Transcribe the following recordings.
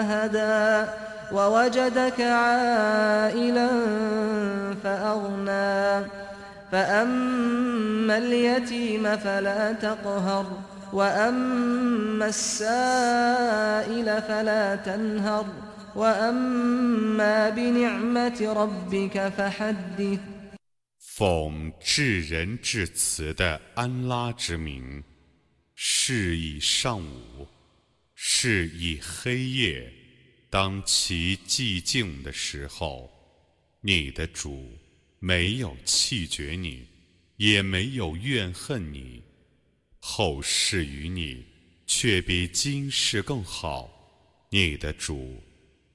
فهدى ووجدك عائلا فأغنى فأما اليتيم فلا تقهر وأما السائل فلا تنهر وأما بنعمة ربك فحدث 奉至仁至慈的安拉之名，是以上午， 是以黑夜，当其寂静的时候，你的主没有弃绝你，也没有怨恨你，后世于你却比今世更好，你的主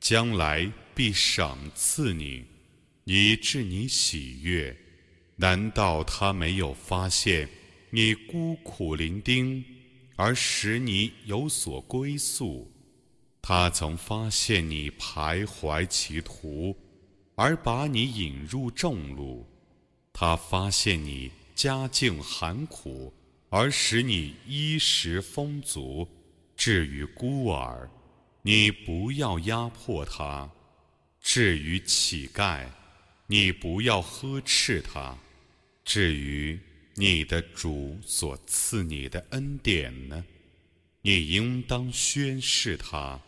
将来必赏赐你，以致你喜悦。难道他没有发现你孤苦伶仃，而使你有所归宿？他曾发现你徘徊歧途，而把你引入正路。他发现你家境寒苦，而使你衣食丰足。至于孤儿，你不要压迫他；至于乞丐，你不要呵斥他。至于你的主所赐你的恩典呢，你应当宣誓他。